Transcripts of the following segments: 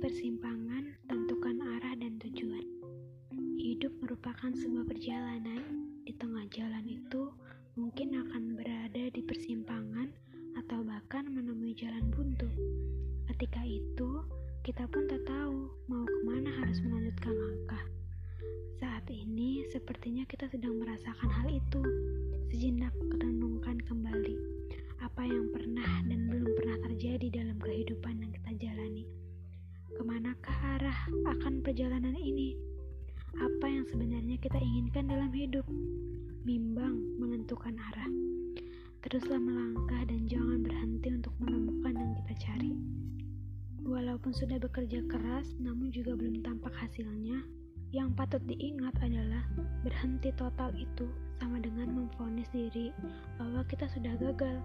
persimpangan, tentukan arah dan tujuan. Hidup merupakan sebuah perjalanan. Di tengah jalan itu, mungkin akan berada di persimpangan atau bahkan menemui jalan buntu. Ketika itu, kita pun tak tahu mau ke mana harus melanjutkan langkah. Saat ini, sepertinya kita sedang merasakan hal itu. Sejenak renungkan kembali dalam hidup? Bimbang menentukan arah. Teruslah melangkah dan jangan berhenti untuk menemukan yang kita cari. Walaupun sudah bekerja keras, namun juga belum tampak hasilnya, yang patut diingat adalah berhenti total itu sama dengan memfonis diri bahwa kita sudah gagal.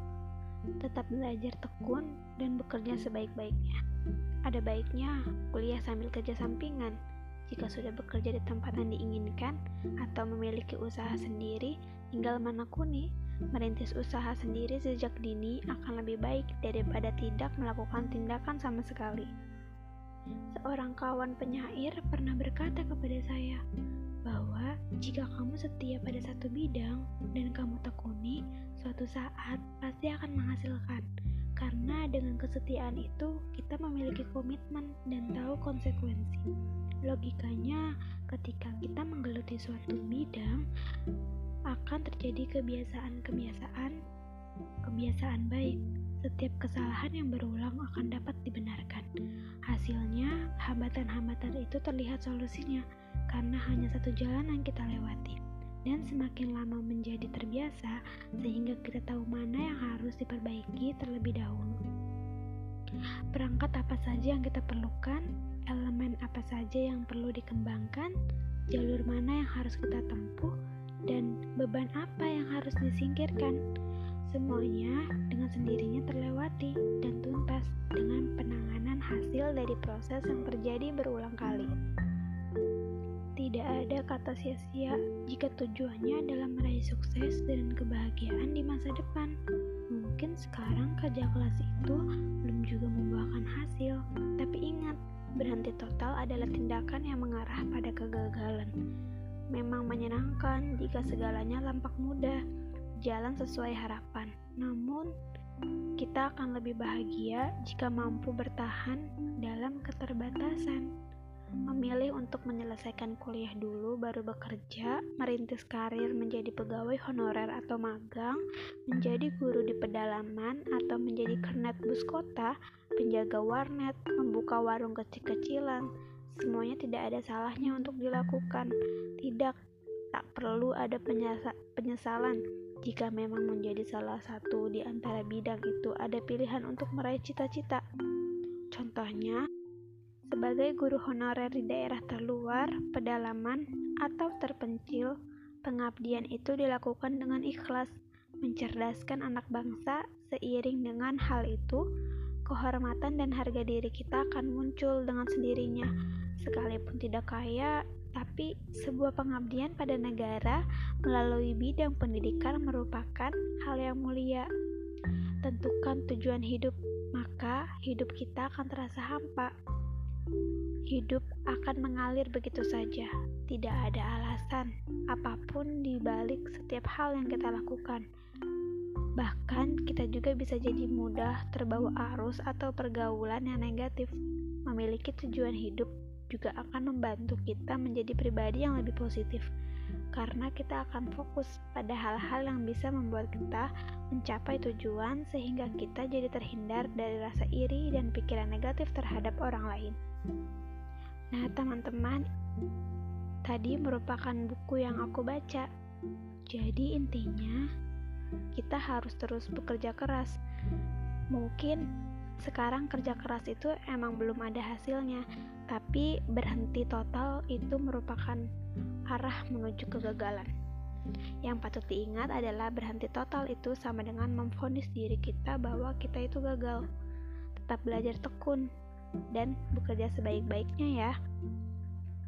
Tetap belajar tekun dan bekerja sebaik-baiknya. Ada baiknya kuliah sambil kerja sampingan. Jika sudah bekerja di tempat yang diinginkan atau memiliki usaha sendiri, tinggal menekuni Merintis usaha sendiri sejak dini akan lebih baik daripada tidak melakukan tindakan sama sekali. Seorang kawan penyair pernah berkata kepada saya bahwa jika kamu setia pada satu bidang dan kamu tekuni, suatu saat pasti akan menghasilkan. Dengan kesetiaan itu kita memiliki komitmen dan tahu konsekuensi. Logikanya, ketika kita menggeluti suatu bidang, akan terjadi kebiasaan-kebiasaan kebiasaan baik. Setiap kesalahan yang berulang akan dapat dibenarkan. Hasilnya, hambatan-hambatan itu terlihat solusinya karena hanya satu jalan yang kita lewati. Dan semakin lama menjadi terbiasa, sehingga kita tahu mana yang harus diperbaiki terlebih dahulu. Perangkat apa saja yang kita perlukan, elemen apa saja yang perlu dikembangkan, jalur mana yang harus kita tempuh, dan beban apa yang harus disingkirkan. Semuanya dengan sendirinya terlewati dan tuntas dengan penanganan hasil dari proses yang terjadi berulang kali. Tidak ada kata sia-sia jika tujuannya adalah meraih sukses dan kebahagiaan di masa depan. Mungkin sekarang kerja kelas itu belum juga membuahkan hasil, tapi ingat, berhenti total adalah tindakan yang mengarah pada kegagalan. Memang menyenangkan jika segalanya tampak mudah, jalan sesuai harapan. Namun, kita akan lebih bahagia jika mampu bertahan dalam keterbatasan. Memilih untuk menyelesaikan kuliah dulu baru bekerja, merintis karir menjadi pegawai honorer atau magang, menjadi guru di pedalaman atau menjadi kernet bus kota, penjaga warnet, membuka warung kecil-kecilan, Semuanya tidak ada salahnya untuk dilakukan. Tidak, tak perlu ada penyesalan jika memang menjadi salah satu di antara bidang itu ada pilihan untuk meraih cita-cita. Contohnya, sebagai guru honorer di daerah terluar, pedalaman, atau terpencil, pengabdian itu dilakukan dengan ikhlas, mencerdaskan anak bangsa. Seiring dengan hal itu, kehormatan dan harga diri kita akan muncul dengan sendirinya sekalipun tidak kaya, tapi sebuah pengabdian pada negara melalui bidang pendidikan merupakan hal yang mulia. Tentukan tujuan hidup, maka hidup kita akan terasa hampa. Hidup akan mengalir begitu saja, tidak ada alasan apa pun di balik setiap hal yang kita lakukan. Bahkan, kita juga bisa jadi mudah terbawa arus atau pergaulan yang negatif. Memiliki tujuan hidup juga akan membantu kita menjadi pribadi yang lebih positif karena kita akan fokus pada hal-hal yang bisa membuat kita mencapai tujuan sehingga kita jadi terhindar dari rasa iri dan pikiran negatif terhadap orang lain. Nah, teman-teman, tadi merupakan buku yang aku baca. Jadi intinya kita harus terus bekerja keras. Mungkin sekarang kerja keras itu emang belum ada hasilnya, tapi berhenti total itu merupakan arah menuju kegagalan. Yang patut diingat adalah berhenti total itu sama dengan memfonis diri kita bahwa kita itu gagal. Tetap belajar tekun dan bekerja sebaik-baiknya ya.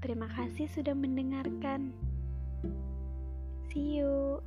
Terima kasih sudah mendengarkan. See you.